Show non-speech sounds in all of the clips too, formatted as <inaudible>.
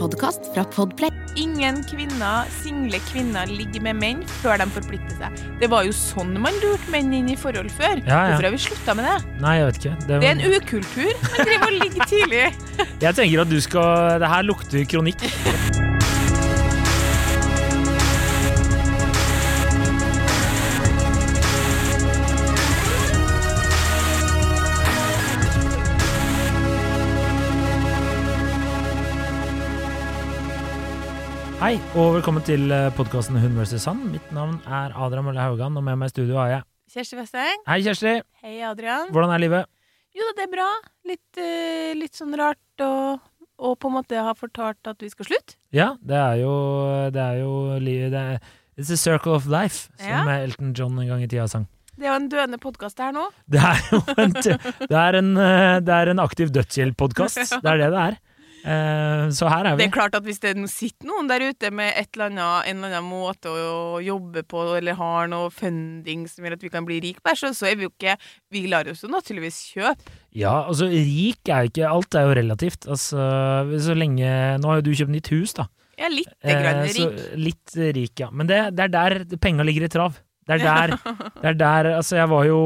podkast fra Podplay. Ingen kvinner, single kvinner ligger med menn før de forplikter seg. Det var jo sånn man lurte menn inn i forhold før. Ja, ja. Hvorfor har vi slutta med det? Nei, jeg vet ikke. Det, Det er en ukultur. Man driver og ligger tidlig. <laughs> Jeg tenker at du skal Det her lukter kronikk. <laughs> Hei, og velkommen til podkasten Hun vs. Sand. Mitt navn er Adrian Mølle Haugan, og med meg i studio har jeg Kjersti Westeng. Hei, Kjersti. Hei, Adrian. Hvordan er livet? Jo da, det er bra. Litt, uh, litt sånn rart å og på en måte ha fortalt at vi skal slutte. Ja, det er jo Det er jo livet det er, It's a circle of life, som Ja. Elton John en gang i tida sang. Det er jo en døende podkast her nå. Det er jo en, det er en, eh, det er en aktiv dødshjelp-podkast. <laughs> Det er det det er. Eh, Så her er Det er klart at Hvis det sitter noen der ute med eller annet, en eller annen måte å jobbe på, eller har noe funding som gjør at vi kan bli rik, så, så er vi jo ikke Vi lar oss jo naturligvis kjøpe. Ja, altså rik er jo ikke Alt er jo relativt. Altså, så lenge Nå har jo du kjøpt nytt hus, da. Er litt Eh, grann så rik. litt rik, ja. Men det, det er der penga ligger i trav. Det er der, det er der Altså, jeg var jo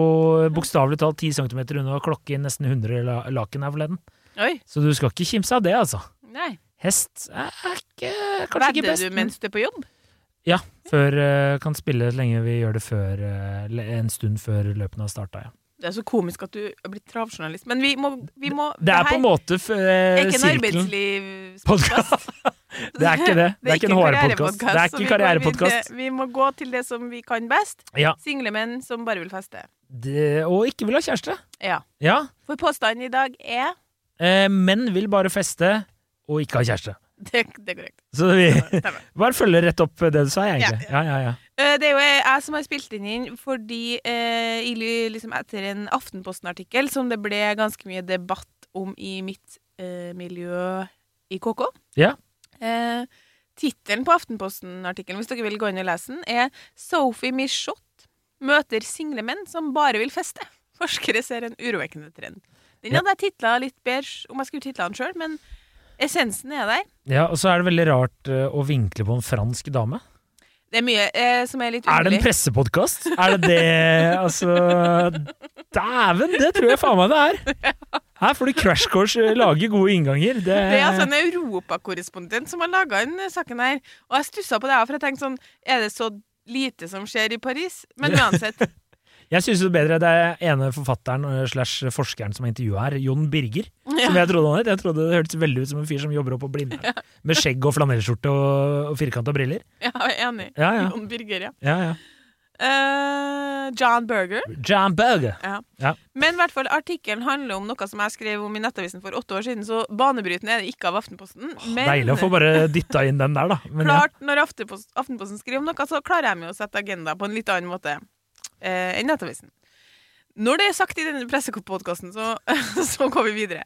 bokstavelig talt 10 cm unna klokken nesten 100 laken her forleden. Oi. Så du skal ikke kimse av det, altså. Nei. Hest er ikke, kanskje ikke Vedder best. du mens du er på jobb? Ja, før, eh, kan spille lenge vi gjør det før, eh, en stund før løpene har starta, ja. Det er så komisk at du er blitt travjournalist. Men vi må, vi må Det er på en måte er eh, ikke en sirkelen. arbeidslivspodkast. <laughs> Det er ikke det. Det er ikke en HR-podkast. Det er ikke vi går karrierepodkast. Vi må gå til det som vi kan best. Ja. Single menn som bare vil feste. Det, og ikke vil ha kjæreste. Ja. Ja. For påstanden i dag er Eh, menn vil bare feste og ikke ha kjæreste. <laughs> Det, det er korrekt. Så vi <laughs> bare følger rett opp det du sa, egentlig. Ja, ja, ja. Eh, Det er jo jeg som har spilt den inn fordi eh, liksom etter en Aftenposten-artikkel som det ble ganske mye debatt om i mitt eh, miljø i KK Ja. eh, Tittelen på Aftenposten-artikkelen, hvis dere vil gå inn og lese den, er 'Sophie Michot møter single menn som bare vil feste'. Forskere ser en urovekkende trend. Den hadde jeg titla litt bedre om jeg skulle titla den sjøl, men essensen er der. ja, Og så er det veldig rart eh, å vinkle på en fransk dame. Det er mye eh, som er litt Er det en underlig. pressepodkast? Er det det <laughs> Altså Dæven, det tror jeg faen meg det er! <laughs> Her får du crash course eh, lage gode innganger. Det, Det er altså en europakorrespondent som har laga den saken her. Og jeg stussa på det, for jeg tenkte sånn Er det så lite som skjer i Paris? Men <laughs> uansett. Jeg syns bedre det er ene forfatteren eh, slash forskeren som er intervjua her, Jon Birger. Ja. Som jeg trodde han het. Jeg trodde det hørtes veldig ut som en fyr som jobber oppe på Blindern. Med skjegg og flanellskjorte og, og firkanta briller. Ja, jeg er enig. Ja, ja. Jon Birger, ja. ja, ja. Uh, John Berger. John Berger. Ja. Ja. Men i hvert fall artikkelen handler om noe som jeg skrev om i Nettavisen for åtte år siden, så banebrytende er det ikke av Aftenposten. Men Deilig å få bare dytta inn den der, da. Men ja. klart, når Aftenposten, Aftenposten skriver om noe, så klarer jeg meg å sette agenda på en litt annen måte eh, enn Nettavisen. Når det er sagt i denne pressepodkasten, så, <laughs> så går vi videre.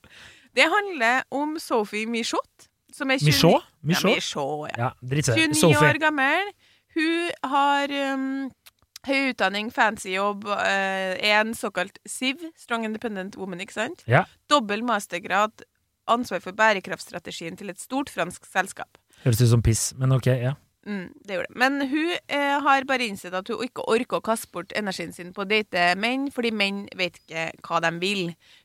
Det handler om Sophie Michot. Som er 29 Michaud? Ja, Michaud? Michaud, ja. Ja, dritt 29 Sophie. år gammel. Hun har um, høy utdanning, fancy jobb, uh, er en såkalt SIV, Strong Independent Woman, ikke sant? Ja. Dobbel mastergrad, ansvar for bærekraftstrategien til et stort fransk selskap. Høres ut som piss, men ok, ja. Mm, det gjorde det. Men hun eh, har bare innsett at hun ikke orker å kaste bort energien sin på å date menn, fordi menn vet ikke hva de vil.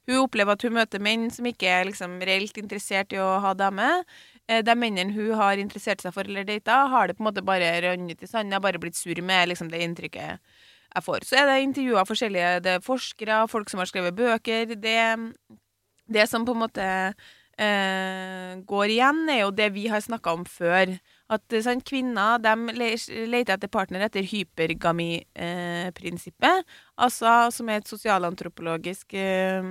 Hun opplever at hun møter menn som ikke er liksom reelt interessert i å ha dame. Eh, de mennene hun har interessert seg for eller data, har det på en måte bare rønnet i sanden, har bare blitt sur med liksom, det inntrykket jeg får. Så er det intervjua forskjellige det er forskere, folk som har skrevet bøker. Det, det som på en måte eh, går igjen, er jo det vi har snakka om før. At sånn, kvinner leter etter partner etter hypergami-prinsippet. altså som er et sosialantropologisk eh,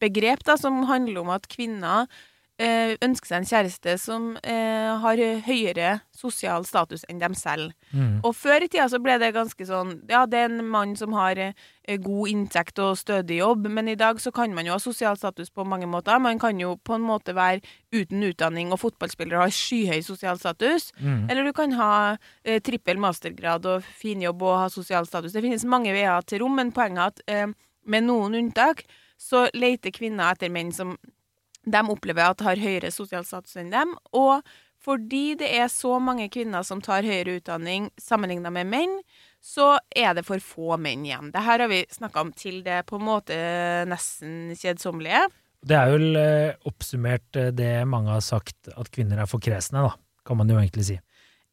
begrep da, som handler om at kvinner eh, ønsker seg en kjæreste som eh, har høyere sosial status enn dem selv. Mm. Og før i tida så ble det ganske sånn Ja, det er en mann som har eh, god inntekt og stødig jobb, men i dag så kan man jo ha sosial status på mange måter. Man kan jo på en måte være uten utdanning og fotballspiller og ha skyhøy sosial status. Mm. Eller du kan ha eh, trippel mastergrad og fin jobb og ha sosial status. Det finnes mange veier til rom, men poenget er at eh, med noen unntak så leter kvinner etter menn som de opplever at har høyere sosial status enn dem, og fordi det er så mange kvinner som tar høyere utdanning sammenligna med menn, så er det for få menn igjen. Det her har vi snakka om til det på en måte nesten kjedsommelige. Det er vel eh, oppsummert eh, det mange har sagt, at kvinner er for kresne, da, kan man jo egentlig si.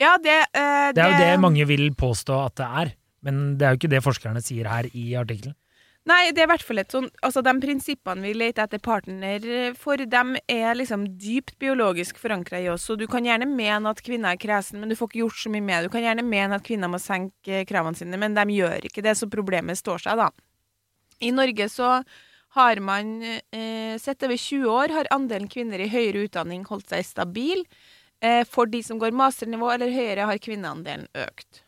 Ja, det, eh, Det er jo det mange vil påstå at det er, men det er jo ikke det forskerne sier her i artikkelen. Nei, det er i hvert fall et sånn Altså, de prinsippene vi leter etter partner for, dem er liksom dypt biologisk forankra i oss. Så du kan gjerne mene at kvinner er kresen, men du får ikke gjort så mye med det. Du kan gjerne mene at kvinner må senke kravene sine, men de gjør ikke det, så problemet står seg, da. I Norge så har man eh, sett over 20 år har andelen kvinner i høyere utdanning holdt seg stabil. Eh, for de som går masternivå eller høyere, har kvinneandelen økt.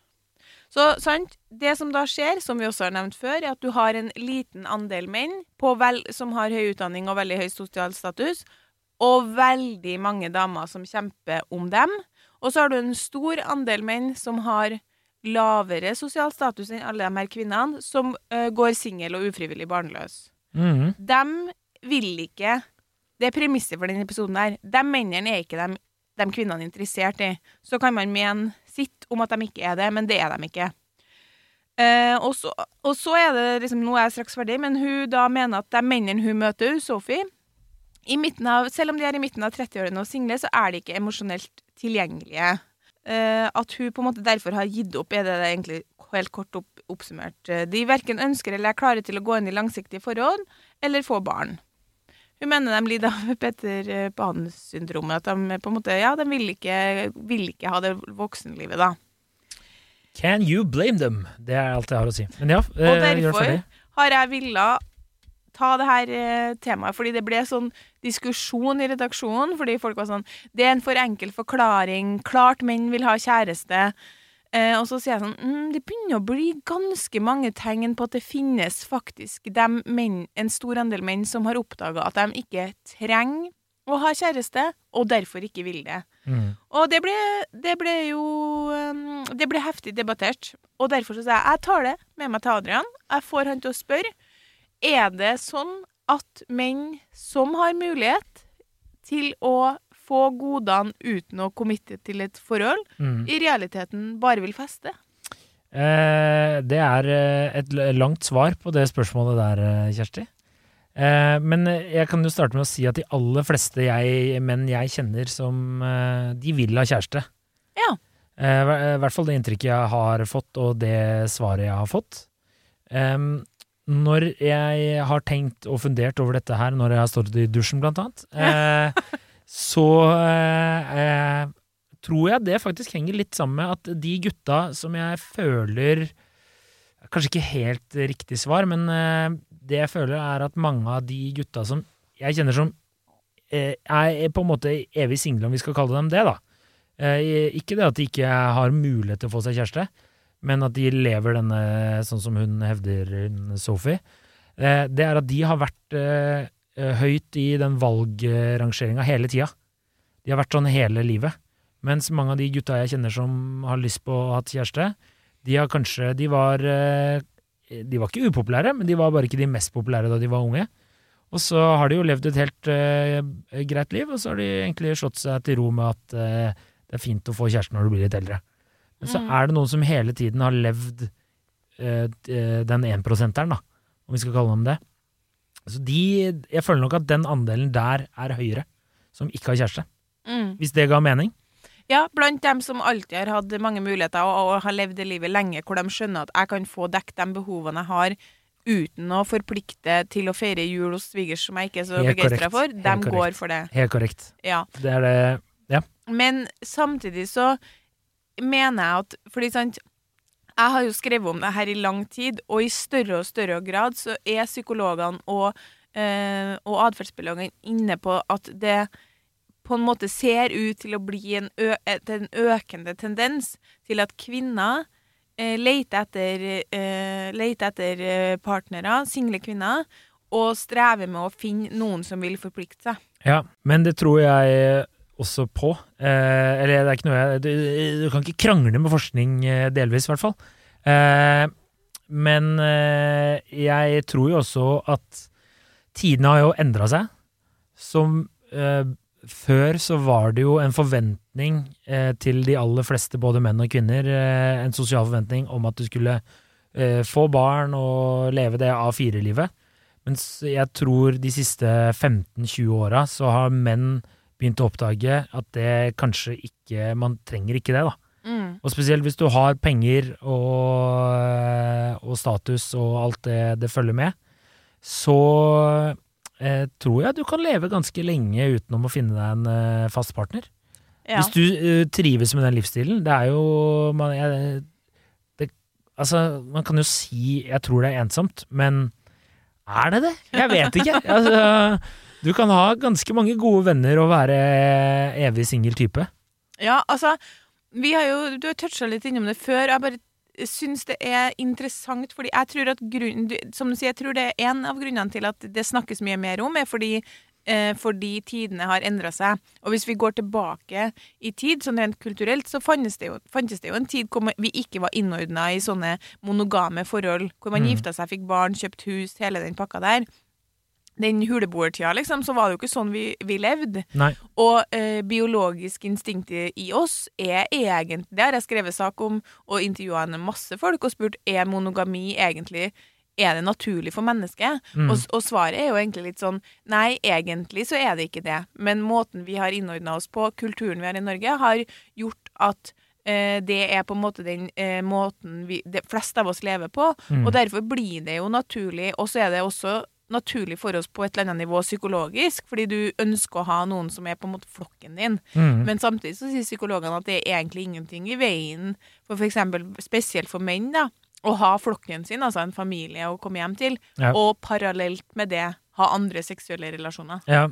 Så sant, Det som da skjer, som vi også har nevnt før, er at du har en liten andel menn vel, som har høy utdanning og veldig høy sosial status, og veldig mange damer som kjemper om dem. Og så har du en stor andel menn som har lavere sosial status enn alle de her kvinnene, som uh, går singel og ufrivillig barnløs. Mm. De vil ikke Det er premisset for denne episoden her. De mennene er ikke de, de kvinnene interessert i. Så kan man mene sitt om at de ikke er det, men det er de ikke. Eh, og, så, og, så, er det liksom Nå er jeg straks ferdig, men hun da mener at de mennene hun møter, Sophie av, Selv om de er i midten av 30-årene og single, så er de ikke emosjonelt tilgjengelige. Eh, at hun på en måte derfor har gitt opp, er det, det egentlig helt kort opp, oppsummert. De verken ønsker eller er klare til å gå inn i langsiktige forhold eller få barn. Hun mener de lider av Petter eh, Pan-syndromet. At de på en måte, ja, de vil ikke, vil ikke ha det voksenlivet, da. Can you blame them? Det er alt jeg har å si. Men ja, eh, Og derfor har jeg villa ta det her eh, temaet, fordi det ble sånn diskusjon i redaksjonen. Fordi folk var sånn Det er en for enkel forklaring. Klart menn vil ha kjæreste. Eh, og så sier jeg sånn mm, Det begynner å bli ganske mange tegn på at det finnes faktisk menn, en stor andel menn som har oppdaga at de ikke trenger å ha kjæreste, og derfor ikke vil det. Mm. Og det ble, det ble, jo um, Det ble heftig debattert. Og derfor så sa jeg jeg tar det med meg til Adrian. Jeg får han til å spørre. Er det sånn at menn som har mulighet til å få godene uten å committe til et forhold, mm. i realiteten bare vil feste? Eh, det er eh, et langt svar på det spørsmålet der, eh, Kjersti. Eh, men jeg kan jo starte med å si at de aller fleste jeg, menn jeg kjenner som eh, De vil ha kjæreste. Ja. Eh, I hvert fall det inntrykket jeg har fått, og det svaret jeg har fått. når jeg har tenkt og fundert over dette her, når jeg har stått i dusjen, blant annet, <laughs> så eh, eh, tror jeg det faktisk henger litt sammen med at de gutta som jeg føler Kanskje ikke helt riktig svar, men eh, det jeg føler, er at mange av de gutta som jeg kjenner som eh, er på en måte evig single, om vi skal kalle dem det, da. Eh, ikke det at de ikke har mulighet til å få seg kjæreste, men at de lever denne sånn som hun hevder, Sophie. Eh, det er at de har vært høyt i den valgrangeringa hele tida. De har vært sånn hele livet. Mens mange av de gutta jeg kjenner som har lyst på å ha kjæreste, de har kanskje De var eh, De var ikke upopulære, men de var bare ikke de mest populære da de var unge. Og så har de jo levd et helt uh, greit liv, og så har de egentlig slått seg til ro med at uh, det er fint å få kjæreste når du blir litt eldre. Men så mm. er det noen som hele tiden har levd uh, den énprosenteren, da, om vi skal kalle dem det. Så de, jeg føler nok at den andelen der er høyere, som ikke har kjæreste. Mm. Hvis det ga mening? Ja, blant dem som alltid har hatt mange muligheter og, og har levd det livet lenge, hvor de skjønner at jeg kan få dekket de behovene jeg har uten å forplikte til å feire jul hos svigers, som jeg ikke er så begeistra for. De Helt går korrekt. for det. Helt korrekt. Ja. Det er det Ja. Men samtidig så mener jeg at Fordi sant jeg har jo skrevet om det her i lang tid, og i større og større grad så er psykologene og, eh, og atferdsbiologene inne på at det på en måte ser ut til å bli en, en økende tendens til at kvinner eh, leter etter, eh, leter etter partnere, single kvinner, og strever med å finne noen som vil forplikte seg. Ja, men det tror jeg også på. Eh, eller det er ikke noe jeg du, du, kan ikke krangle med forskning, eh, delvis i hvert fall. Eh, men eh, jeg tror jo også at tidene har jo endra seg. Som eh, før så var det jo en forventning eh, til de aller fleste, både menn og kvinner, en sosial forventning om at du skulle få barn og leve det A4-livet. Mens jeg tror de siste 15-20 åra så har menn begynt å oppdage at det kanskje ikke Man trenger ikke det, da. Mm. Og spesielt hvis du har penger og, og status og alt det det følger med, så eh, tror jeg du kan leve ganske lenge utenom å finne deg en eh, fast partner. Ja. Hvis du eh, trives med den livsstilen. Det er jo man, jeg, det, Altså, man kan jo si 'jeg tror det er ensomt', men er det det? Jeg vet ikke. altså, du kan ha ganske mange gode venner og være evig singel type. Ja, altså vi har jo, Du har toucha litt innom det før. Jeg bare syns det er interessant, fordi jeg tror at grunn, Som du sier, jeg tror det er en av grunnene til at det snakkes mye mer om, er fordi eh, fordi tidene har endra seg. Og hvis vi går tilbake i tid, sånn rent kulturelt, så fantes det jo, fantes det jo en tid hvor vi ikke var innordna i sånne monogame forhold, hvor man Mm. gifta seg, fikk barn, kjøpt hus, hele den pakka der. Den huleboertida, liksom, så var det jo ikke sånn vi, vi levde. Nei. Og eh, biologisk instinkt i oss er egentlig Det har jeg skrevet sak om og intervjua masse folk og spurt er monogami egentlig er det naturlig for mennesket. Mm. Og, og svaret er jo egentlig litt sånn nei, egentlig så er det ikke det. Men måten vi har innordna oss på, kulturen vi har i Norge, har gjort at eh, det er på en måte den eh, måten vi, de fleste av oss lever på. Mm. Og derfor blir det jo naturlig, og så er det også naturlig for oss på et eller annet nivå psykologisk, fordi du ønsker å ha noen som er på en måte flokken din. Mm. Men samtidig så sier psykologene at det er egentlig ingenting i veien for f.eks. spesielt for menn, da, å ha flokken sin, altså en familie å komme hjem til, Ja. og parallelt med det ha andre seksuelle relasjoner. Ja.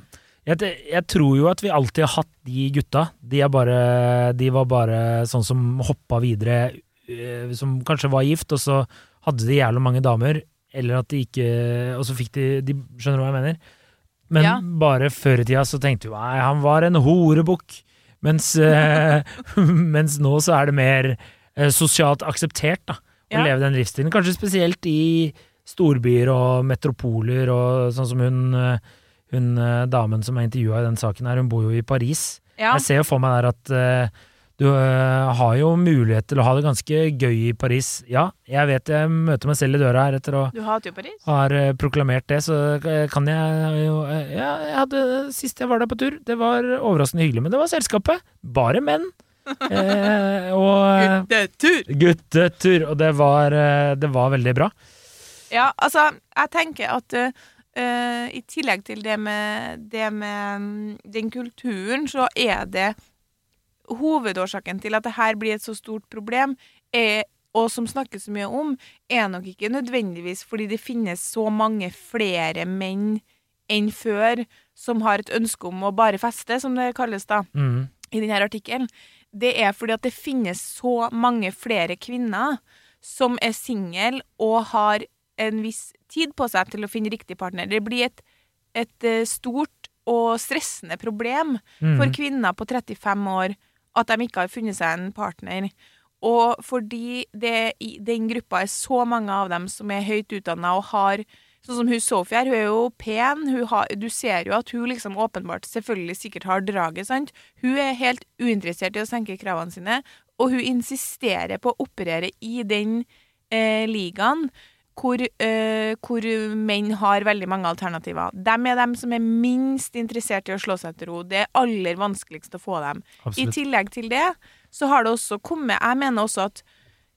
Jeg, jeg tror jo at vi alltid har hatt de gutta. De, er bare, de var bare sånn som hoppa videre, eh, som kanskje var gift, og så hadde de jævlig mange damer, eller at de ikke Og så fikk de, de Skjønner du hva jeg mener? Men Ja. bare før i tida så tenkte vi nei, han var en horebukk. Mens, eh, <laughs> mens nå så er det mer eh, sosialt akseptert da, å Ja. leve den livsstilen. Kanskje spesielt i storbyer og metropoler, og sånn som hun, eh, hun damen som er intervjua i den saken her, hun bor jo i Paris. Ja, Jeg ser jo for meg der at eh, du eh, har jo mulighet til å ha det ganske gøy i Paris. Ja, jeg vet jeg møter meg selv i døra her etter å du hater jo Paris. har eh, proklamert det, så kan jeg jo eh, Ja, jeg hadde sist jeg var der på tur, det var overraskende hyggelig, men det var selskapet. Bare menn. <laughs> Eh, og Guttetur! guttetur, og det var, det var veldig bra. Ja, altså, jeg tenker at eh, i tillegg til det med, det med mm, den kulturen, så er det hovedårsaken til at det her blir et så stort problem, er, og som snakkes så mye om, er nok ikke nødvendigvis fordi det finnes så mange flere menn enn før som har et ønske om å bare feste, som det kalles da Mm. i denne artikkelen, det er fordi at det finnes så mange flere kvinner som er single og har en viss tid på seg til å finne riktig partner. Det blir et, et eh, stort og stressende problem Mm. for kvinner på 35 år at de ikke har funnet seg en partner. Og fordi det i den gruppa er så mange av dem som er høyt utdanna og har Sånn som hun Sophie her, hun er jo pen. Har, du ser jo at hun liksom åpenbart selvfølgelig sikkert har draget, sant. Hun er helt uinteressert i å senke kravene sine, og hun insisterer på å operere i den eh, ligaen hvor, uh, hvor menn har veldig mange alternativer. De er dem som er minst interessert i å slå seg til ro. Det er aller vanskeligst å få dem. I tillegg til det, så har det også kommet Jeg mener også at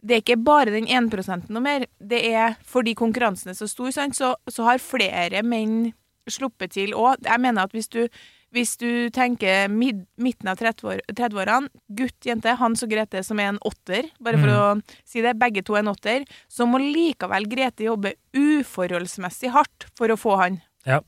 det er ikke bare den 1 og mer. Det er fordi konkurransen er så stor, sant? Så, så har flere menn sluppet til òg. Jeg mener at hvis du, hvis du tenker mid, midten av 30-år- 30-årene, gutt, jente, Hans og Grete som er en åtter, bare for å si det, begge to er en åtter, så må likevel Grete jobbe uforholdsmessig hardt for å få han. Ja.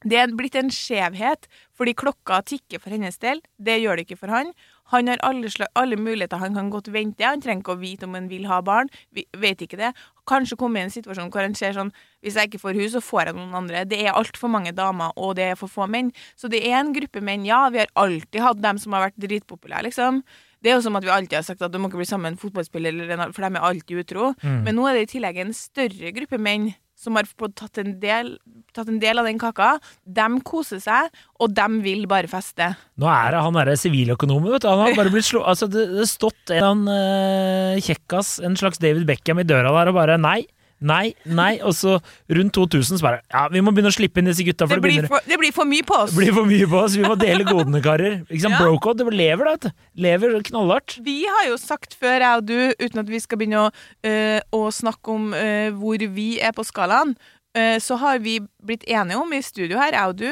Det er blitt en skjevhet, fordi klokka tikker for hennes del. Det gjør det ikke for han. Han har alle, alle muligheter. Han kan godt vente. Han trenger ikke å vite om han vil ha barn. Vi vet ikke det. Kanskje komme i en situasjon hvor han ser sånn Hvis jeg ikke får hus, så får jeg noen andre. Det er altfor mange damer, og det er for få menn. Så det er en gruppe menn. Ja, vi har alltid hatt dem som har vært dritpopulære, liksom. Det er jo som at vi alltid har sagt at du må ikke bli sammen med en fotballspiller, for de er alltid utro. Mm. Men nå er det i tillegg en større gruppe menn som har fått tatt en del, tatt en del av den kaka, de koser seg, og de vil bare feste. Nå er det han derre siviløkonomen, vet du. Han har bare blitt slå... Altså, det har stått en uh, kjekkas, en slags David Beckham i døra der, og bare nei, nei, nei. Og så rundt 2000 så bare Ja, vi må begynne å slippe inn disse gutta, for Det blir begynner for, det blir for mye på oss. det blir for mye på oss. Vi må dele godene, karer. Ikke sant? Ja. Brocode, det lever, da. Lever knallhardt. Vi har jo sagt før, jeg og du, uten at vi skal begynne å, øh, å snakke om øh, hvor vi er på skalaen, øh, så har vi blitt enige om i studio her, jeg og du,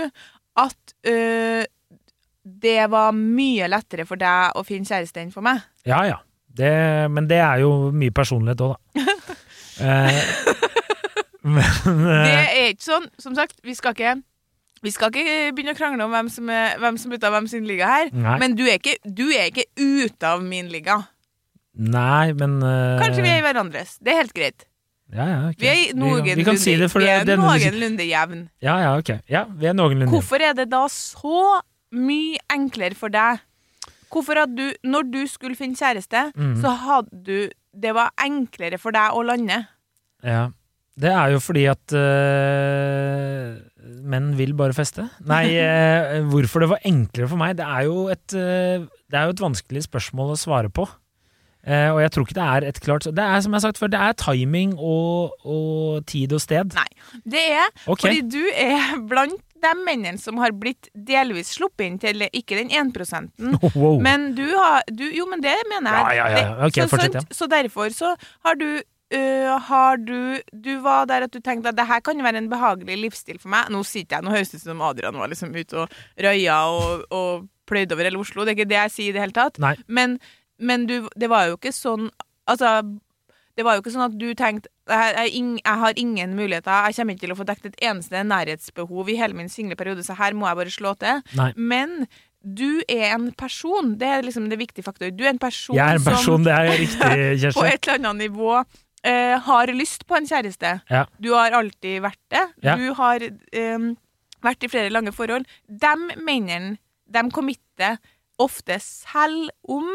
at det var mye lettere for deg å finne kjæreste enn for meg. Ja, ja. Det, men det er jo mye personlighet òg, da. <laughs> Eh, <laughs> men Det eh, er ikke sånn, som sagt, vi skal ikke vi skal ikke begynne å krangle om hvem som er, hvem som er ute av hvem sin liga her, Nei. men du er, ikke, du er ikke ute av min liga. Nei, men uh... Kanskje vi er i hverandres. Det er helt greit. ja, ja, okay. Vi er noenlunde vi kan si det, for vi er det, noenlunde jevn. Ja, ja, ok. Ja, vi er noenlunde Hvorfor er det da så mye enklere for deg? Hvorfor hadde du, når du skulle finne kjæreste, mm. så hadde du Det var enklere for deg å lande. Ja. Det er jo fordi at øh, menn vil bare feste. Nei, øh, <laughs> hvorfor det var enklere for meg, det er jo et, øh, det er jo et vanskelig spørsmål å svare på. Uh, og jeg tror ikke det er et klart Det er som jeg har sagt før, det er timing og, og tid og sted. Nei. Det er okay. fordi du er blant de mennene som har blitt delvis sluppet inn til ikke den 1 <laughs> wow. Men du har du, Jo, men det mener jeg. Ja, ja, ja. Okay, så, fortsett, ja. så derfor så har du øh, har du Du var der at du tenkte at det her kan være en behagelig livsstil for meg. Nå sitter jeg, nå høres det ut som Adrian var liksom ute og røya og, og pløyde over hele Oslo. Det er ikke det jeg sier i det hele tatt. Nei. Men, men du, det var jo ikke sånn Altså, det var jo ikke sånn at du tenkte jeg, har ingen muligheter, jeg kommer ikke til å få dekket et eneste nærhetsbehov i hele min single periode, så her må jeg bare slå til. Nei. Men du er en person. Det er liksom det viktige faktor. Du er en person, Jeg er en person, det er riktig, som <laughs> på et eller annet nivå eh, har lyst på en kjæreste. Ja. Du har alltid vært det. Ja. Du har eh, vært i flere lange forhold. De mennene, de committer ofte selv om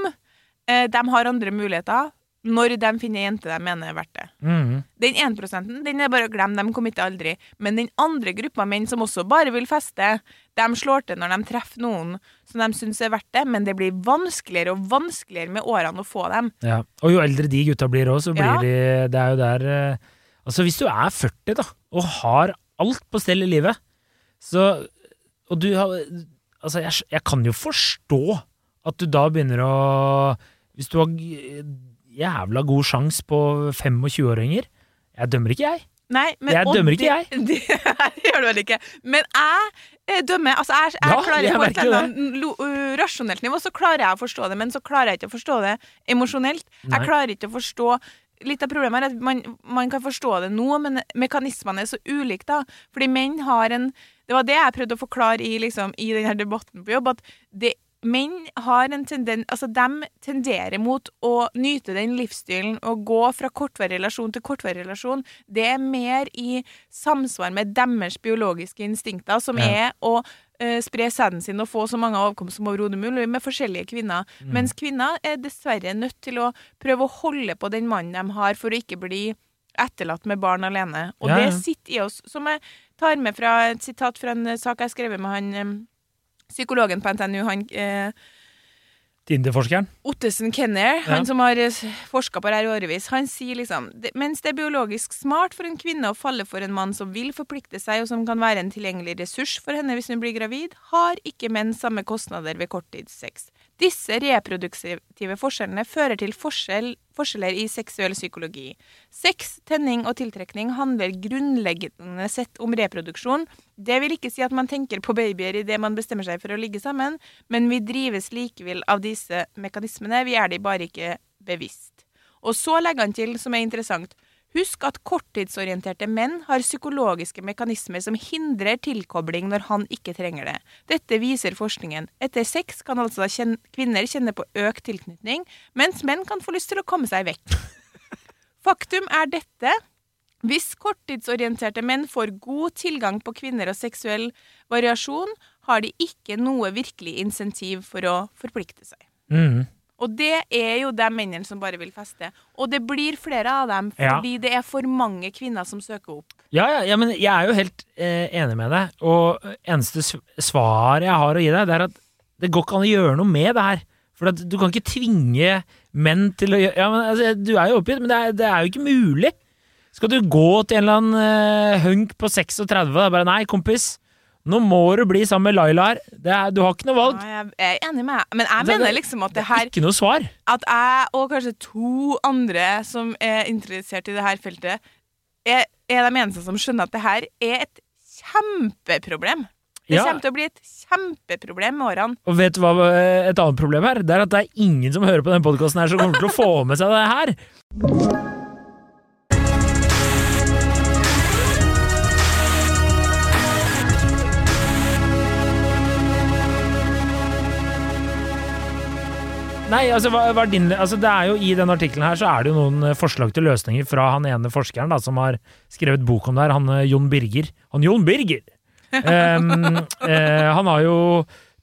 eh, de har andre muligheter, når de finner ei jente de mener er verdt det. Mm. Den 1 den er bare å glemme, de kommer ikke aldri. Men den andre gruppa menn som også bare vil feste, de slår til når de treffer noen som de syns er verdt det, men det blir vanskeligere og vanskeligere med årene å få dem. Ja. Og jo eldre de gutta blir òg, så blir Ja. de Det er jo der eh, Altså, hvis du er 40 da, og har alt på stell i livet, så Og du har Altså, jeg, jeg kan jo forstå at du da begynner å Hvis du har jævla god sjanse på 25-åringer Jeg dømmer ikke, jeg. Nei, men, Jeg dømmer ikke, det- <laughs> Det gjør du vel ikke. Men jeg eh, dømmer. Altså, jeg, jeg Ja, klarer jeg på et eller annet rasjonelt nivå så klarer jeg å forstå det, men så klarer jeg ikke å forstå det emosjonelt. Nei. Jeg klarer ikke å forstå Litt av problemet er at man, man kan forstå det nå, men mekanismene er så ulike, da. Fordi menn har en Det var det jeg prøvde å forklare i, liksom, i denne debatten på jobb, at det, menn har en tendens Altså, de tenderer mot å nyte den livsstilen og gå fra kortvarig relasjon til kortvarig relasjon. Det er mer i samsvar med deres biologiske instinkter, som Ja. er å eh, spre sæden sin og få så mange avkom som overhodet mulig med forskjellige kvinner. Mm. Mens kvinner er dessverre nødt til å prøve å holde på den mannen de har, for å ikke bli etterlatt med barn alene. Og Ja, ja. det sitter i oss, som jeg tar med fra et sitat fra en sak jeg skrev med han eh, psykologen på NTNU, han eh, Tinder-forskeren. Ottesen Kenner, Ja. han som har forska på det her i årevis, han sier liksom Mens det er biologisk smart for en kvinne å falle for en mann som vil forplikte seg, og som kan være en tilgjengelig ressurs for henne hvis hun blir gravid, har ikke menn samme kostnader ved korttidssex. Disse reproduktive forskjellene fører til forskjell, forskjeller i seksuell psykologi. Sex, tenning og tiltrekning handler grunnleggende sett om reproduksjon. Det vil ikke si at man tenker på babyer idet man bestemmer seg for å ligge sammen, men vi drives likevel av disse mekanismene, vi er de bare ikke bevisst. Og så legger han til, som er interessant, husk at korttidsorienterte menn har psykologiske mekanismer som hindrer tilkobling når han ikke trenger det. Dette viser forskningen. Etter sex kan altså kjen kvinner kjenne på økt tilknytning, mens menn kan få lyst til å komme seg vekk. <laughs> Faktum er dette. Hvis korttidsorienterte menn får god tilgang på kvinner og seksuell variasjon, har de ikke noe virkelig insentiv for å forplikte seg. Mhm. Og det er jo de mennene som bare vil feste. Og det blir flere av dem Ja. fordi det er for mange kvinner som søker opp. Ja, ja, ja, men jeg er jo helt eh, enig med deg, og eneste s- svar jeg har å gi deg, det er at det går ikke an å gjøre noe med det her. For at du kan ikke tvinge menn til å gjøre Ja, men altså, du er jo oppgitt, men det er, det er jo ikke mulig. Skal du gå til en eller annen eh, hunk på 36 og bare Nei, kompis, nå må du bli sammen med Laila her. Det er, du har ikke noe valg. Ja, jeg er enig med deg. Men jeg mener liksom at det her Ikke noe svar. At jeg og kanskje to andre som er interessert i det her feltet, er, er de eneste som skjønner at det her er et kjempeproblem. Det Ja. kommer til å bli et kjempeproblem med årene. Og vet du hva eh, et annet problem er? Det er at det er ingen som hører på denne podkasten som kommer til å få med seg det her. Nei, altså, hva, hva din, altså det er jo I denne artikkelen her så er det jo noen eh, forslag til løsninger fra han ene forskeren da, som har skrevet bok om det her, han eh, Jon Birger. Han Jon Birger! <laughs> um, uh, han har jo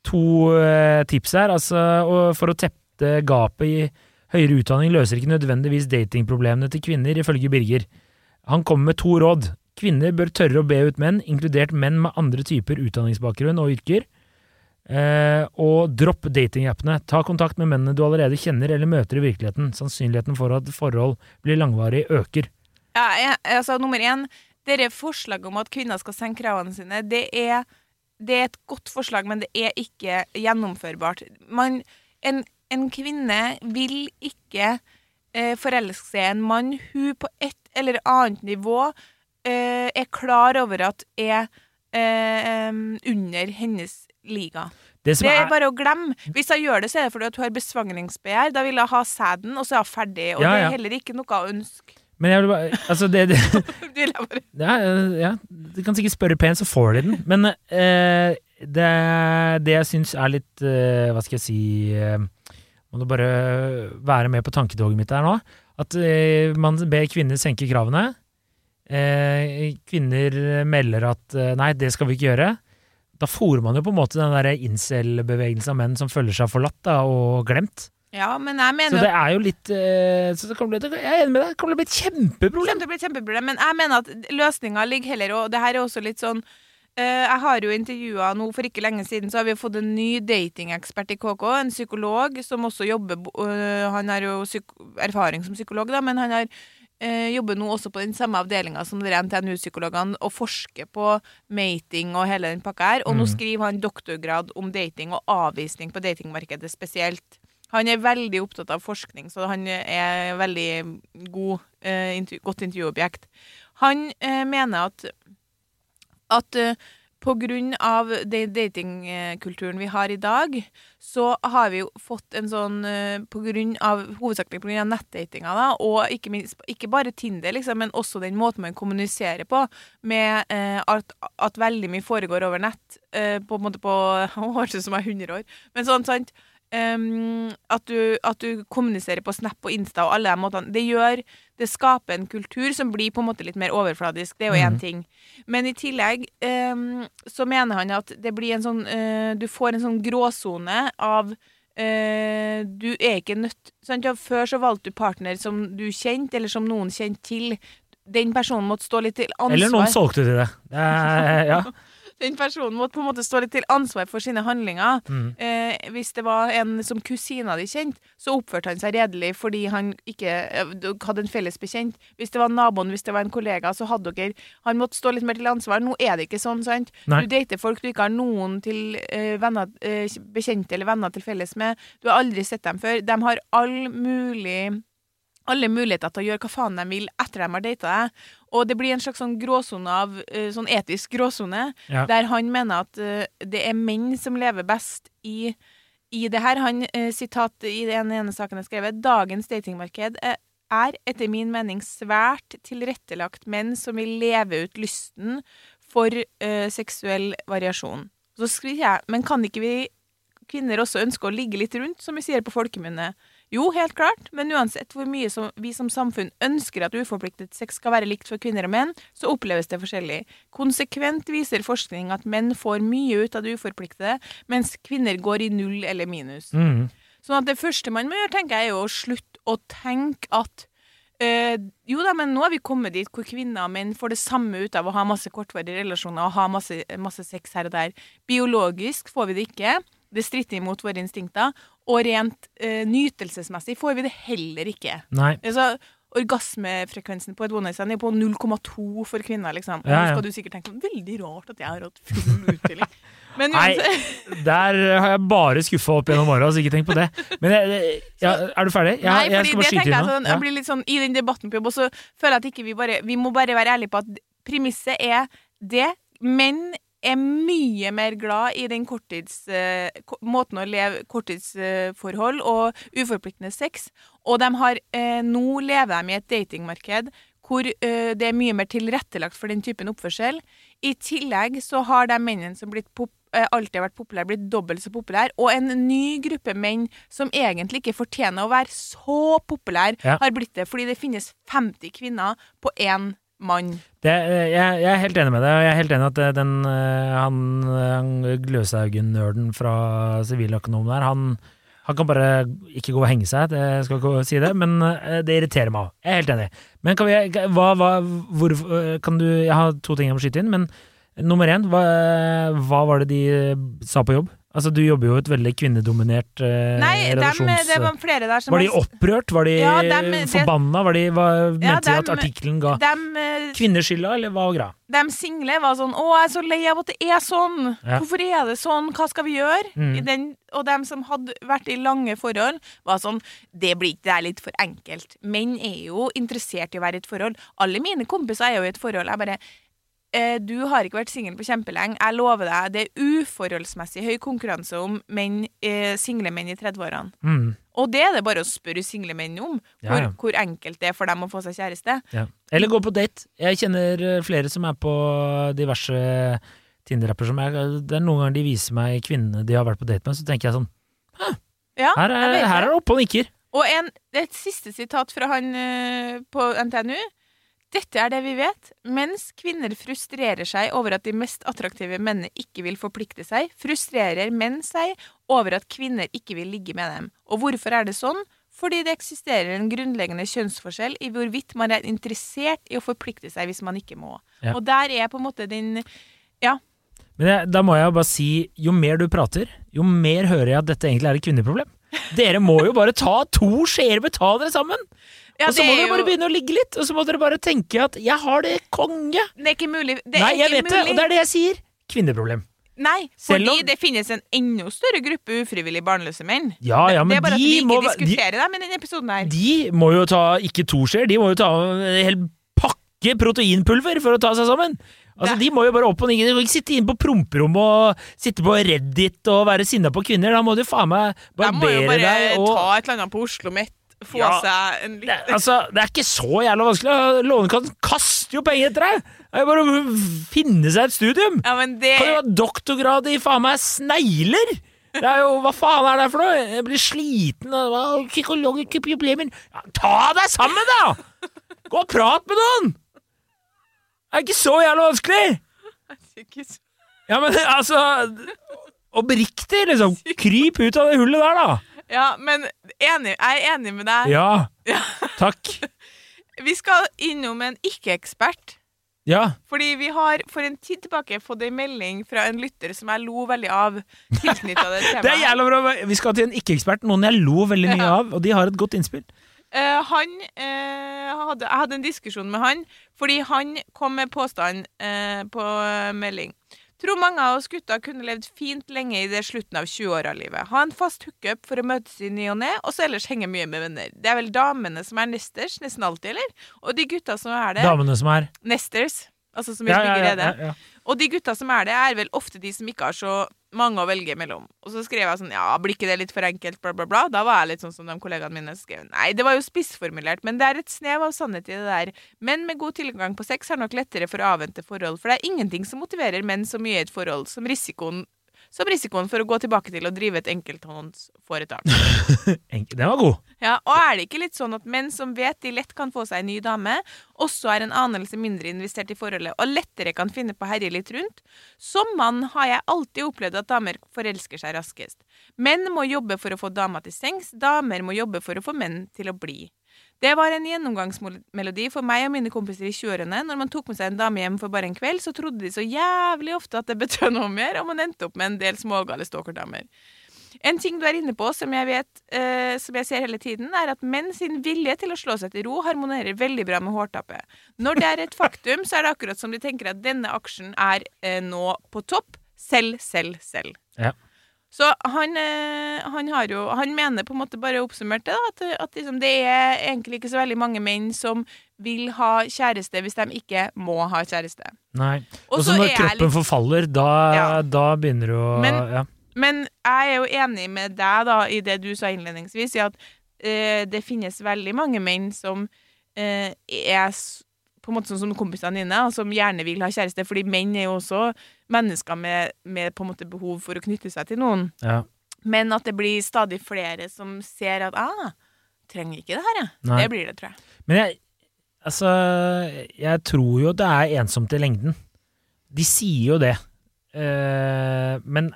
to uh, tips her. Altså, for å tette gapet i høyere utdanning løser ikke nødvendigvis datingproblemene til kvinner, ifølge Birger. Han kommer med to råd. Kvinner bør tørre å be ut menn, inkludert menn med andre typer utdanningsbakgrunn og yrker. Eh, og dropp datingappene. Ta kontakt med mennene du allerede kjenner eller møter i virkeligheten. Sannsynligheten for at forhold blir langvarig, øker. Ja, jeg, altså, nummer én, dette forslaget om at kvinner skal senke kravene sine, det er, det er et godt forslag, men det er ikke gjennomførbart. Man, en, en kvinne vil ikke eh, forelske seg i en mann hun på et eller annet nivå eh, er klar over at er eh, under hennes liga. Det Det er er, bare å glemme. Hvis jeg gjør det, så er det fordi at hun har besvangringsbegjær. Da vil jeg ha sæden, og så er jeg ferdig. Og Ja, det er heller ikke noe å ønske. men jeg vil bare Altså, det, det <laughs> Ja, ja, du kan sikkert spørre pent, så får de den. Men eh, det, det jeg syns er litt eh, Hva skal jeg si eh, Må du bare være med på tanketoget mitt her nå. At eh, man ber kvinner senke kravene. Eh, kvinner melder at eh, nei, det skal vi ikke gjøre. Da fòrer man jo på en måte den der incel-bevegelsen av menn som føler seg forlatt da, og glemt. Ja, men jeg mener Så det er jo litt eh, så det kommer bli, Jeg er enig med deg, det å bli et kjempeproblem. Det blir bli et kjempeproblem, men jeg mener at løsninga ligger heller Og det her er også litt sånn eh, Jeg har jo intervjua nå for ikke lenge siden, så har vi fått en ny datingekspert i KK. En psykolog som også jobber øh, Han har jo erfaring som psykolog, da, men han har eh, jobber nå også på den samme avdelinga som dere NTNU-psykologene og forsker på mating og hele den pakka her. Og nå Mhm. skriver han doktorgrad om dating og avvisning på datingmarkedet spesielt. Han er veldig opptatt av forskning, så han er veldig god, eh, intervju, godt intervjuobjekt. Han eh, mener at, at eh, på grunn av den datingkulturen vi har i dag, så har vi jo fått en sånn eh, på grunn av, Hovedsakelig pga. nettdatinga, da, og ikke, minst, ikke bare Tinder, liksom, men også den måten man kommuniserer på, med eh, at, at veldig mye foregår over nett, eh, på en måte på <laughs> Høres ut som jeg er 100 år, men sånn, sant? Ehm, at, du, at du kommuniserer på Snap og Insta og alle de måtene. Det gjør Det skaper en kultur som blir på en måte litt mer overfladisk. Det er jo én mm. ting. Men i tillegg um, så mener han at det blir en sånn uh, Du får en sånn gråsone av uh, Du er ikke nødt sant? Ja, Før så valgte du partner som du kjente, eller som noen kjente til. Den personen måtte stå litt til ansvar. Eller noen solgte til det. er, ja. <laughs> Den personen måtte på en måte stå litt til ansvar for sine handlinger. Mm. Eh, hvis det var en som kusina di kjente, så oppførte han seg redelig fordi han ikke eh, hadde en felles bekjent. Hvis det var naboen, hvis det var en kollega, så hadde dere Han måtte stå litt mer til ansvar. Nå er det ikke sånn, sant? Nei. Du dater folk du ikke har noen til eh, venner, eh, bekjente eller venner til felles med. Du har aldri sett dem før. De har all mulig alle muligheter til å gjøre hva faen de vil etter de har data deg. Og det blir en slags sånn gråsone av eh, Sånn etisk gråsone, Ja. der han mener at uh, det er menn som lever best i, i det her. Han, uh, sitat i den ene saken jeg har skrevet, dagens datingmarked er etter min mening svært tilrettelagt menn som vil leve ut lysten for uh, seksuell variasjon. Så skriver jeg, men kan ikke vi kvinner også ønske å ligge litt rundt, som vi sier på folkemunne? Jo, helt klart, men uansett hvor mye som vi som samfunn ønsker at uforpliktet sex skal være likt for kvinner og menn, så oppleves det forskjellig. Konsekvent viser forskning at menn får mye ut av det uforpliktede, mens kvinner går i null eller minus. Mm. Sånn at det første man må gjøre, tenker jeg, er å slutte å tenke at øh, jo da, men nå har vi kommet dit hvor kvinner og menn får det samme ut av å ha masse kortvarige relasjoner og ha masse, masse sex her og der. Biologisk får vi det ikke. Det stritter imot våre instinkter. Og rent eh, nytelsesmessig får vi det heller ikke. Nei. Altså, Orgasmefrekvensen på et one er på 0,2 for kvinner. liksom. Og Ja, ja. skal du sikkert tenke sånn, veldig rart at jeg har hatt full uttelling. <laughs> Men Nei. <laughs> Der har jeg bare skuffa opp gjennom åra, så ikke tenk på det. Men jeg, jeg, er du ferdig? Jeg, Nei, jeg skal bare det skyte inn jeg nå. sånn, jeg blir litt sånn I den debatten på jobb, og så føler jeg at ikke vi bare Vi må bare være ærlige på at premisset er det. Menn er mye mer glad i den korttids... eh, måten å leve korttidsforhold og uforpliktende sex. Og de har eh, Nå lever de i et datingmarked hvor eh, det er mye mer tilrettelagt for den typen oppførsel. I tillegg så har de mennene som blitt pop alltid har vært populære, blitt dobbelt så populære. Og en ny gruppe menn som egentlig ikke fortjener å være så populære, Ja. har blitt det. Fordi det finnes 50 kvinner på én mann. Det, jeg, jeg er helt enig med deg. Jeg er helt enig at eh, den, eh, han, han Gløshaugen-nerden fra siviløkonomen der, han, han kan bare ikke gå og henge seg, det skal ikke si det, men eh, det irriterer meg òg. Jeg er helt enig. Men kan vi hva, hva, hvor, eh, kan du Jeg har to ting jeg må skyte inn, men nummer én, hva, hva var det de eh, sa på jobb? Altså, du jobber jo i et veldig kvinnedominert eh, Nei, dem, redaksjons... det var flere der som var de opprørt? Var de Ja, dem- forbanna? Var de, hva, mente de at dem- artikkelen ga dem, eh, eller hva var greia? De single var sånn 'Å, jeg er så lei av at det er sånn'. Ja. Hvorfor er det sånn? Hva skal vi gjøre? Mm. Den, og dem som hadde vært i lange forhold, var sånn 'Det blir ikke det er litt for enkelt'. Menn er jo interessert i å være i et forhold. Alle mine kompiser er jo i et forhold. Jeg bare du har ikke vært singel på kjempelenge. Jeg lover deg, det er uforholdsmessig høy konkurranse om menn, eh, single menn i 30-årene. Mm. Og det er det bare å spørre single menn om, hvor, ja. hvor enkelt det er for dem å få seg kjæreste. Ja. Eller gå på date. Jeg kjenner eh, flere som er på diverse Tinder-apper som er Det er noen ganger de viser meg kvinnene de har vært på date med, så tenker jeg sånn Ja, Her er, her er det oppe og nikker. Og en, et siste sitat fra han eh, på NTNU. Dette er det vi vet. Mens kvinner frustrerer seg over at de mest attraktive mennene ikke vil forplikte seg, frustrerer menn seg over at kvinner ikke vil ligge med dem. Og hvorfor er det sånn? Fordi det eksisterer en grunnleggende kjønnsforskjell i hvorvidt man er interessert i å forplikte seg hvis man ikke må. Ja. Og der er på en måte den Men jeg, da må jeg bare si, jo mer du prater, jo mer hører jeg at dette egentlig er et kvinneproblem. Dere må jo bare ta to skjeer med ta dere sammen! Ja, og så må er dere jo- bare begynne å ligge litt, og så må dere bare tenke at 'jeg har det konge'. Det er ikke mulig. Det Nei, jeg vet det, og det er det jeg sier. Kvinneproblem. Nei, fordi om- det finnes en enda større gruppe ufrivillig barnløse menn. Ja, ja, det er bare at vi ikke må diskuterer de- dem i denne episoden her. De må jo ta ikke to skjeer, de må jo ta en hel pakke proteinpulver for å ta seg sammen. Altså, De må jo bare opp og ned. De kan ikke sitte inne på promperommet og sitte på Reddit og være sinna på kvinner. Da må du faen meg De må jo bare og ta et eller annet på Oslo Met, få Ja, seg en det, altså, det er ikke så jævla vanskelig. Lånekassen kaster jo penger etter deg! Det er bare å finne seg et studium. Ja, men det Kan jo ha doktorgrad i faen meg snegler! Det er jo, Hva faen er det for noe? Jeg blir sliten og psykologiske problemer. Ja, ta deg sammen, da! Gå og prat med noen! Det er ikke så jævla vanskelig! Ja, men altså Oppriktig, liksom. Kryp ut av det hullet der, da. Ja, men enig, jeg er enig med deg. Ja. Takk. <laughs> Vi skal innom en ikke-ekspert. Ja. Fordi vi har for en tid tilbake fått en melding fra en lytter som jeg lo veldig av <laughs> det er jævla bra. Vi skal til en ikke-ekspert, noen jeg lo veldig mye Ja. av, og de har et godt innspill. Uh, han uh, hadde, Jeg hadde en diskusjon med han, fordi han kom med påstand uh, på melding. Tror mange av oss gutter kunne levd fint lenge i det slutten av 20-åra av livet. Ha en fast hookup for å møtes i ny og ne, og så ellers henge mye med venner. Det er vel damene som er nesters, nesten alltid, eller? Og de gutta som er det Damene som er Nesters. Altså som ja, ja, ja, ja, ja. Og de gutta som er det, er vel ofte de som ikke har så mange å velge mellom. Og så skrev jeg sånn Ja, blir ikke det litt for enkelt, bla, bla, bla? Da var jeg litt sånn som de kollegaene mine skrev. Nei, det var jo spissformulert, men det er et snev av sannhet i det der. Menn med god tilgang på sex har nok lettere for å avvente forhold, for det er ingenting som motiverer menn så mye i et forhold som risikoen som risikoen for å gå tilbake til å drive et enkelthåndsforetak. <laughs> Enk- Den var god. Ja, og er det ikke litt sånn at menn som vet de lett kan få seg en ny dame, også er en anelse mindre investert i forholdet og lettere kan finne på å herje litt rundt? Som mann har jeg alltid opplevd at damer forelsker seg raskest. Menn må jobbe for å få dama til sengs, damer må jobbe for å få menn til å bli. Det var en gjennomgangsmelodi for meg og mine kompiser i 20-årene. Når man tok med seg en dame hjem for bare en kveld, så trodde de så jævlig ofte at det betød noe mer, og man endte opp med en del smågale stalkerdamer. En ting du er inne på, som jeg vet, eh, som jeg ser hele tiden, er at menn sin vilje til å slå seg til ro harmonerer veldig bra med hårtappet. Når det er et faktum, så er det akkurat som de tenker at denne aksjen er eh, nå på topp. Selv, selv, selv. Ja. Så han, eh, han har jo Han mener på en måte bare oppsummert det, da, at, at liksom det er egentlig ikke så veldig mange menn som vil ha kjæreste hvis de ikke må ha kjæreste. Nei. Og så når kroppen litt forfaller, da, Ja. da begynner du å Men- ja. Men jeg er jo enig med deg da i det du sa innledningsvis, i at uh, det finnes veldig mange menn som uh, er på en måte sånn som kompisene dine, og som gjerne vil ha kjæreste, fordi menn er jo også mennesker med, med behov for å knytte seg til noen. ja. Men at det blir stadig flere som ser at ah, trenger ikke det her, jeg. Nei. Det blir det, tror jeg. Men jeg, altså, jeg tror jo det er ensomt i lengden. De sier jo det. Eh, men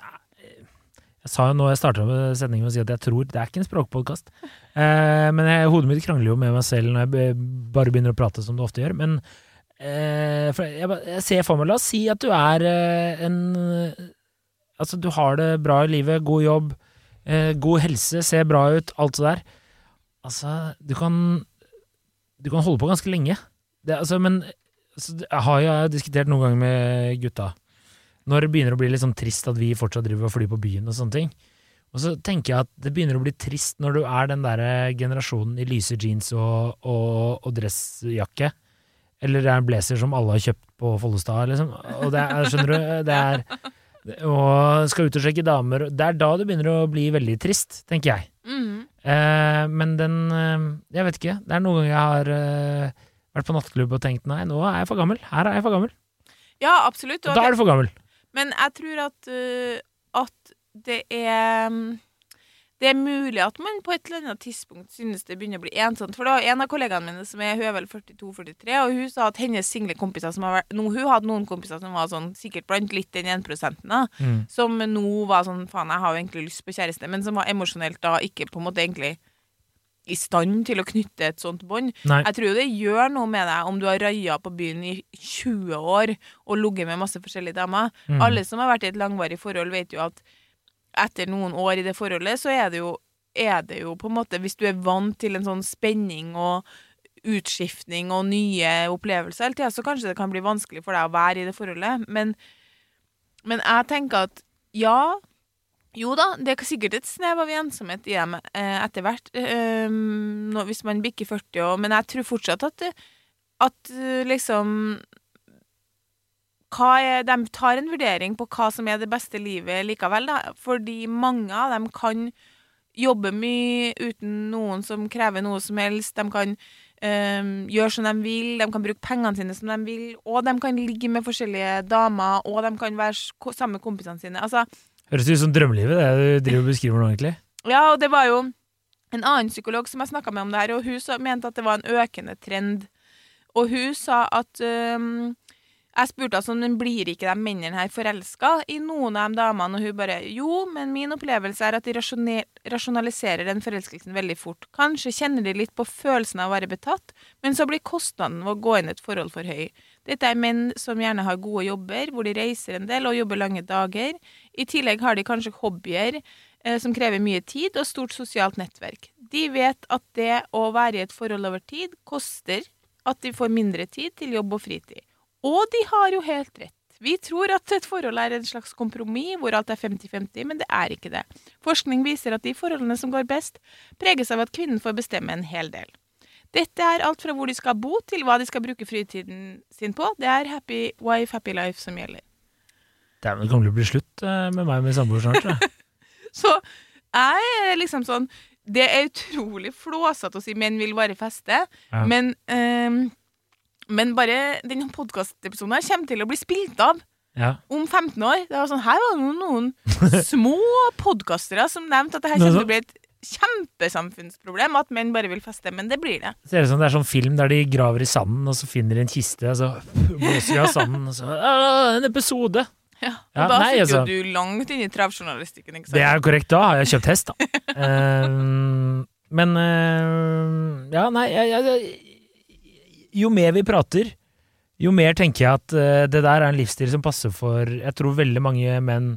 jeg sa jo nå jeg starta med sendingen med å si at jeg tror Det er ikke en språkpodkast. Eh, men jeg, hodet mitt krangler jo med meg selv når jeg bare begynner å prate som det ofte gjør. Men eh, jeg, jeg ser for meg La oss si at du er eh, en Altså, du har det bra i livet, god jobb, eh, god helse, ser bra ut, alt det der. Altså, du kan du kan holde på ganske lenge. Det, altså, men altså, jeg har jo diskutert noen ganger med gutta. Når det begynner å bli litt sånn trist at vi fortsatt driver og flyr på byen og sånne ting. Og så tenker jeg at det begynner å bli trist når du er den der generasjonen i lyse jeans og, og, og dressjakke. Eller det er en blazer som alle har kjøpt på Follestad, liksom. Og det er, skjønner du, det er Og skal ut og sjekke damer. Det er da det begynner å bli veldig trist, tenker jeg. Mm. Eh, men den eh, Jeg vet ikke. Det er noen ganger jeg har eh, vært på nattklubb og tenkt nei, nå er jeg for gammel. Her er jeg for gammel. Ja, absolutt. Og da er du for gammel. Men jeg tror at, uh, at det er mm, Det er mulig at man på et eller annet tidspunkt synes det begynner å bli ensomt. For det var en av kollegaene mine som er, hun er vel 42-43, og hun sa at hennes single kompiser som har vært no, Hun hadde noen kompiser som var sånn sikkert blant litt den 1 da, Mm. som nå var sånn Faen, jeg har jo egentlig lyst på kjæreste, men som var emosjonelt da ikke på en måte egentlig i stand til å knytte et sånt bånd. Jeg tror jo det gjør noe med deg om du har raia på byen i 20 år og ligget med masse forskjellige damer. Mm. Alle som har vært i et langvarig forhold, vet jo at etter noen år i det forholdet, så er det jo, er det jo på en måte Hvis du er vant til en sånn spenning og utskiftning og nye opplevelser hele tida, så kanskje det kan bli vanskelig for deg å være i det forholdet. Men, men jeg tenker at ja, jo da, det er sikkert et snev av ensomhet i dem eh, etter hvert, eh, hvis man bikker 40 år, men jeg tror fortsatt at, at eh, liksom er, De tar en vurdering på hva som er det beste livet likevel, da, fordi mange av dem kan jobbe mye uten noen som krever noe som helst. De kan eh, gjøre som de vil, de kan bruke pengene sine som de vil, og de kan ligge med forskjellige damer, og de kan være sammen med kompisene sine. Altså, Høres ut som drømmelivet, det du driver og beskriver nå, egentlig. ja, og det var jo en annen psykolog som jeg snakka med om det her, og hun mente at det var en økende trend. Og hun sa at øhm, Jeg spurte altså om blir ikke de mennene her forelska i noen av de damene, og hun bare Jo, men min opplevelse er at de rasjonaliserer den forelskelsen veldig fort. Kanskje kjenner de litt på følelsen av å være betatt, men så blir kostnaden ved å gå inn et forhold for høy. Dette er menn som gjerne har gode jobber, hvor de reiser en del og jobber lange dager. I tillegg har de kanskje hobbyer eh, som krever mye tid og stort sosialt nettverk. De vet at det å være i et forhold over tid koster at de får mindre tid til jobb og fritid. Og de har jo helt rett. Vi tror at et forhold er en slags kompromiss hvor alt er 50-50, men det er ikke det. Forskning viser at de forholdene som går best, preges av at kvinnen får bestemme en hel del. Dette er alt fra hvor de skal bo, til hva de skal bruke fritiden sin på. Det er happy wife, happy life som gjelder. Det kommer til å bli slutt eh, med meg med samboer snart. tror jeg. <laughs> Så jeg er liksom sånn Det er utrolig flåsete å si menn vil bare feste, Ja. men ehm, Men bare denne podkastepisoden kommer til å bli spilt av Ja. om 15 år. Det var sånn, Her var det noen, noen <laughs> små podkastere som nevnte at det her kommer til å bli et kjempesamfunnsproblem, at menn bare vil feste. Men det blir det. Ser ut som det er sånn film der de graver i sanden, og så finner de en kiste, og så <laughs> blåser de av sanden, og så En episode! Ja, og Ja, da nei, sitter altså. du langt inne i travjournalistikken. ikke sant? Det er korrekt, da har jeg kjøpt hest, da. <laughs> Eh, men uh, Ja, nei jeg, jeg, Jo mer vi prater, jo mer tenker jeg at uh, det der er en livsstil som passer for Jeg tror veldig mange menn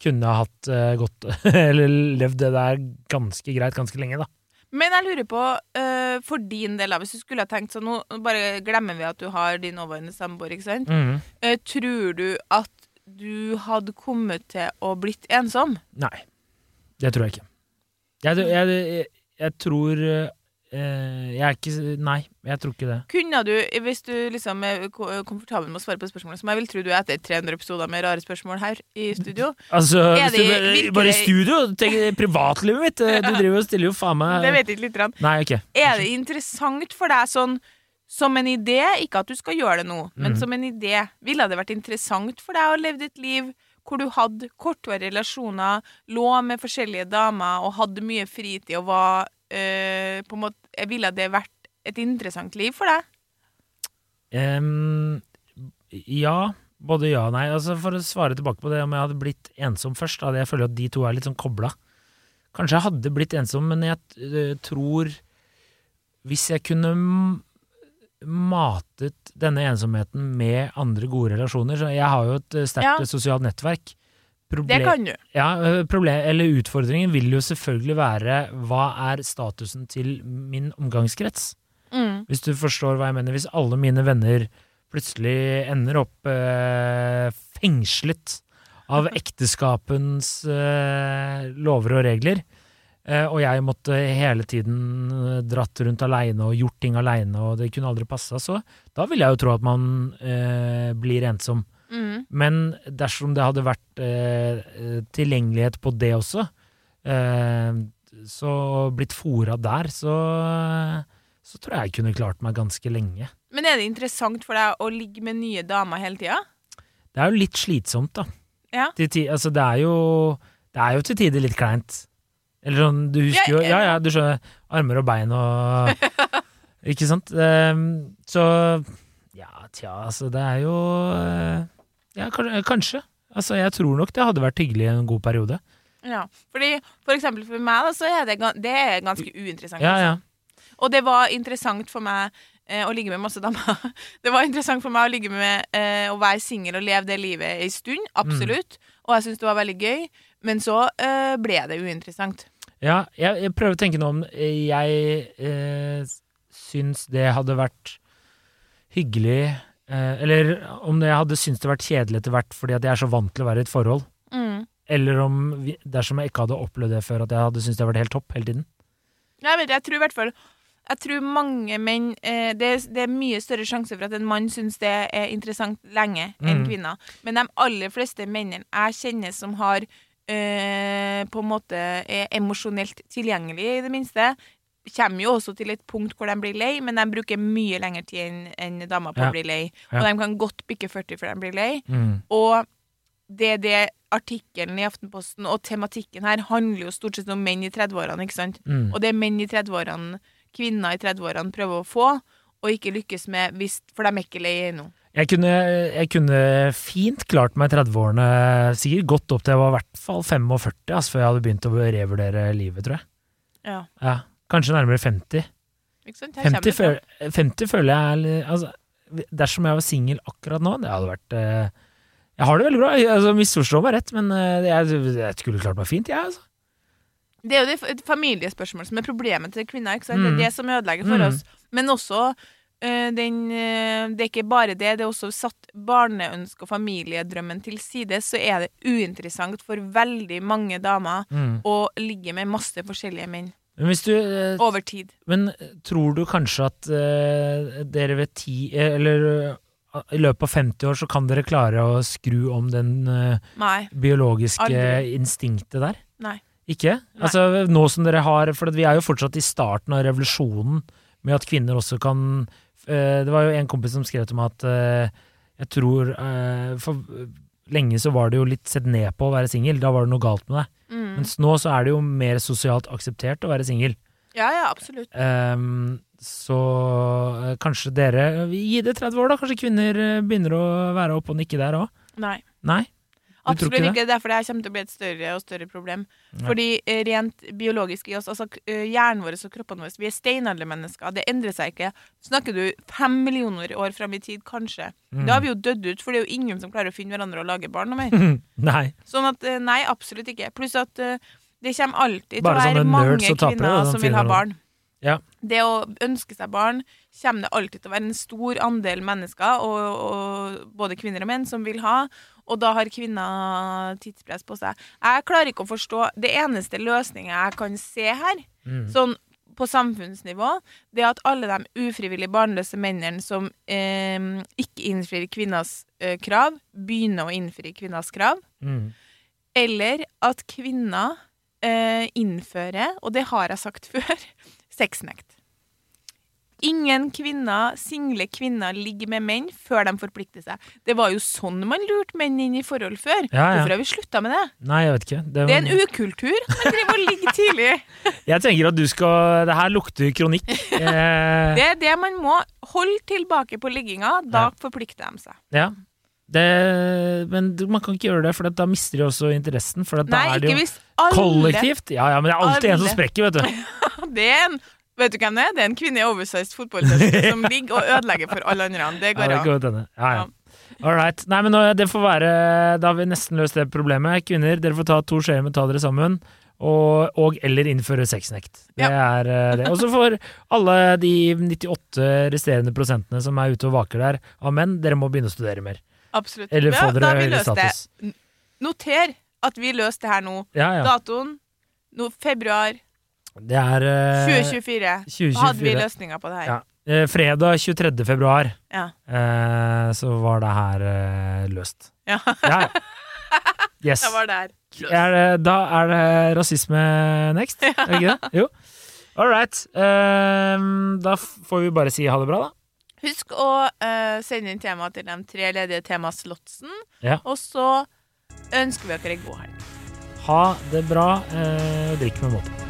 kunne ha hatt uh, godt <laughs> Eller levd det der ganske greit ganske lenge, da. Men jeg lurer på, uh, for din del, hvis du skulle ha tenkt sånn Nå bare glemmer vi at du har din nåværende samboer, ikke sant? Mm. Tror du at du hadde kommet til å blitt ensom? Nei. Det tror jeg ikke. Jeg, jeg, jeg, jeg tror Jeg er ikke Nei, jeg tror ikke det. Kunne du, hvis du liksom er komfortabel med å svare på spørsmålet, som jeg vil tro du er etter 300 episoder med rare spørsmål her i studio Altså, Er det du bare- virkelig- bare i studio, tenk privatlivet mitt! eh, Du <laughs> driver og stiller jo faen meg Det vet ikke lite grann. Nei, okay. Er det interessant for deg sånn som en idé, ikke at du skal gjøre det nå, men mm. som en idé, ville det vært interessant for deg å leve ditt liv hvor du hadde kortvarige relasjoner, lå med forskjellige damer og hadde mye fritid og var øh, på en måte, Ville det vært et interessant liv for deg? Um, ja. Både ja og nei. Altså, for å svare tilbake på det om jeg hadde blitt ensom først, da, jeg føler at de to er litt sånn kobla. Kanskje jeg hadde blitt ensom, men jeg eh, tror Hvis jeg kunne matet denne ensomheten med andre gode relasjoner så Jeg har jo et eh, sterkt Ja. sosialt nettverk. Det kan du. Ja, problem, eller utfordringen vil jo selvfølgelig være hva er statusen til min omgangskrets? Mm. Hvis du forstår hva jeg mener. Hvis alle mine venner plutselig ender opp eh, fengslet av <laughs> ekteskapens eh, lover og regler, eh, og jeg måtte hele tiden eh, dratt rundt aleine og gjort ting aleine, og det kunne aldri passa, så da vil jeg jo tro at man eh, blir ensom. Mm. Men dersom det hadde vært eh, eh, tilgjengelighet på det også, eh, så blitt fora der, så, så tror jeg jeg kunne klart meg ganske lenge. Men er det interessant for deg å ligge med nye damer hele tida? Det er jo litt slitsomt, da. Ja. Til ti, altså, det er jo Det er jo til tider litt kleint. Eller sånn, du husker jo Ja, Ja, ja, du skjønner. Armer og bein og <laughs> Ikke sant? Um, så Ja, tja, altså, det er jo eh, Ja, kanskje. Altså, jeg tror nok det hadde vært hyggelig i en god periode. Ja. Fordi for eksempel for meg, da, så er det, det er ganske uinteressant. Ja, ja. Og det var interessant for meg eh, å ligge med masse damer. <laughs> Det var interessant for meg å ligge med eh, å være singel og leve det livet ei stund. Absolutt. Og jeg syntes det var veldig gøy. Men så eh, ble det uinteressant. Ja, jeg, jeg prøver å tenke noe om eh, Jeg eh, syns det hadde vært hyggelig eh, Eller om jeg hadde syntes det vært kjedelig etter hvert fordi at jeg er så vant til å være i et forhold. Mm. Eller om vi, dersom jeg ikke hadde opplevd det før, at jeg hadde syntes det hadde vært helt topp hele tiden. Jeg vet, jeg tror i hvert fall jeg tror mange menn eh, det, er, det er mye større sjanse for at en mann syns det er interessant lenge enn Mm. kvinner. Men de aller fleste mennene jeg kjenner som har eh, på en måte er emosjonelt tilgjengelige, i det minste, kommer jo også til et punkt hvor de blir lei, men de bruker mye lengre tid enn en damer på Ja. å bli lei. Og de kan godt bikke 40 før de blir lei. Mm. Og det er det artikkelen i Aftenposten og tematikken her handler jo stort sett om menn i 30-årene, ikke sant? Mm. Og det er menn i 30-årene, kvinner i 30-årene prøver å få, og ikke lykkes med, hvis, for de er ikke lei ennå. Jeg kunne, jeg kunne fint klart meg i 30-årene, sikkert godt opp til jeg var i hvert fall 45, altså, før jeg hadde begynt å revurdere livet, tror jeg. Ja, Ja, kanskje nærmere 50. ikke sant? Her 50, kommer det føl 50 føler jeg altså, Dersom jeg var singel akkurat nå, det hadde vært eh, Jeg har det veldig bra. Altså, Misforstå meg rett, men eh, jeg, jeg skulle klart meg fint, jeg, altså. Det er jo det familiespørsmålet et familiespørsmål som er problemet til kvinner. ikke sant? Det Mm. er det som ødelegger for Mm. oss. Men også eh, den eh, Det er ikke bare det, det er også satt barneønske og familiedrømmen til side, så er det uinteressant for veldig mange damer Mm. å ligge med masse forskjellige menn Men hvis du eh, over tid. Men tror du kanskje at eh, dere ved ti Eller eh, i løpet av 50 år så kan dere klare å skru om den eh, Nei. biologiske Aldri. instinktet der? Nei. Ikke? Nei. Altså nå som dere har For vi er jo fortsatt i starten av revolusjonen med at kvinner også kan eh, Det var jo en kompis som skrev til meg at eh, jeg tror eh, for lenge så var det jo litt sett ned på å være singel. Da var det noe galt med deg. Mm. Mens nå så er det jo mer sosialt akseptert å være singel. Ja, ja, absolutt. Um, så eh, kanskje dere Gi det 30 år, da. Kanskje kvinner eh, begynner å være oppe og nikke der òg. Nei. Nei? Absolutt ikke ikke. Det er fordi det kommer til å bli et større og større problem. Ja. Fordi eh, rent biologisk i oss, altså eh, hjernen vår og kroppene våre, vi er steinaldermennesker. Det endrer seg ikke. Snakker du fem millioner år fram i tid, kanskje. Mm. Da har vi jo dødd ut, for det er jo ingen som klarer å finne hverandre og lage barn noe mer. <laughs> Nei. Sånn at eh, nei, absolutt ikke. Pluss at det kommer alltid til å være mange kvinner som vil ha barn. Ja. Det å ønske seg barn kommer det alltid til å være en stor andel mennesker, og, og både kvinner og menn, som vil ha. Og da har kvinner tidspress på seg. Jeg klarer ikke å forstå Det eneste løsninga jeg kan se her, Mm. sånn på samfunnsnivå, det er at alle de ufrivillig barnløse mennene som eh, ikke innfrir kvinners eh, krav, begynner å innfri kvinners krav. Mm. Eller at kvinner eh, innfører, og det har jeg sagt <laughs> før, sexnekt. Ingen kvinner, single kvinner ligger med menn før de forplikter seg. Det var jo sånn man lurte menn inn i forhold før. Ja, ja. Hvorfor har vi slutta med det? Nei, jeg vet ikke. Det, Det er en ukultur. Man driver og ligger tidlig. <laughs> jeg tenker at du skal Det her lukter kronikk. Eh, <laughs> Det er det man må. Hold tilbake på ligginga. Da forplikter de seg. ja. Det, men man kan ikke gjøre det, for da mister de også interessen. For da Nei, er det jo alle kollektivt. Ja, ja, men det er alltid en som sprekker, vet du. <laughs> Det er en Vet du hvem det er? Det er en kvinne i oversized fotballtøy som <laughs> ligger og ødelegger for alle andre. Det Ja, går det an. Ja, ja. All right. Nei, men det får være Da har vi nesten løst det problemet. Kvinner, dere får ta to skjeer med ta dere sammen. Og, og eller innføre sexnekt. Det er eh, det. Og så får alle de 98 resterende prosentene som er ute og vaker der av menn, dere må begynne å studere mer. Absolutt. Eller få dere høyere status. det. Noter at vi løste det her nå. Ja, ja. Datoen no, februar Det er eh, 2024. 2024. Da hadde vi løsninga på det her. Ja. Eh, fredag 23. februar Ja. eh, så var det her eh, løst. Ja. Ja. <laughs> Yes. Da var der. Er det, da er det rasisme next, er det ikke det? <laughs> Jo. All right. Ehm, da får vi bare si ha det bra, da. Husk å eh, sende inn tema til de tre ledige temaslotsen. Ja. Og så ønsker vi dere en god helg. Ha det bra. Eh, drikk med måte.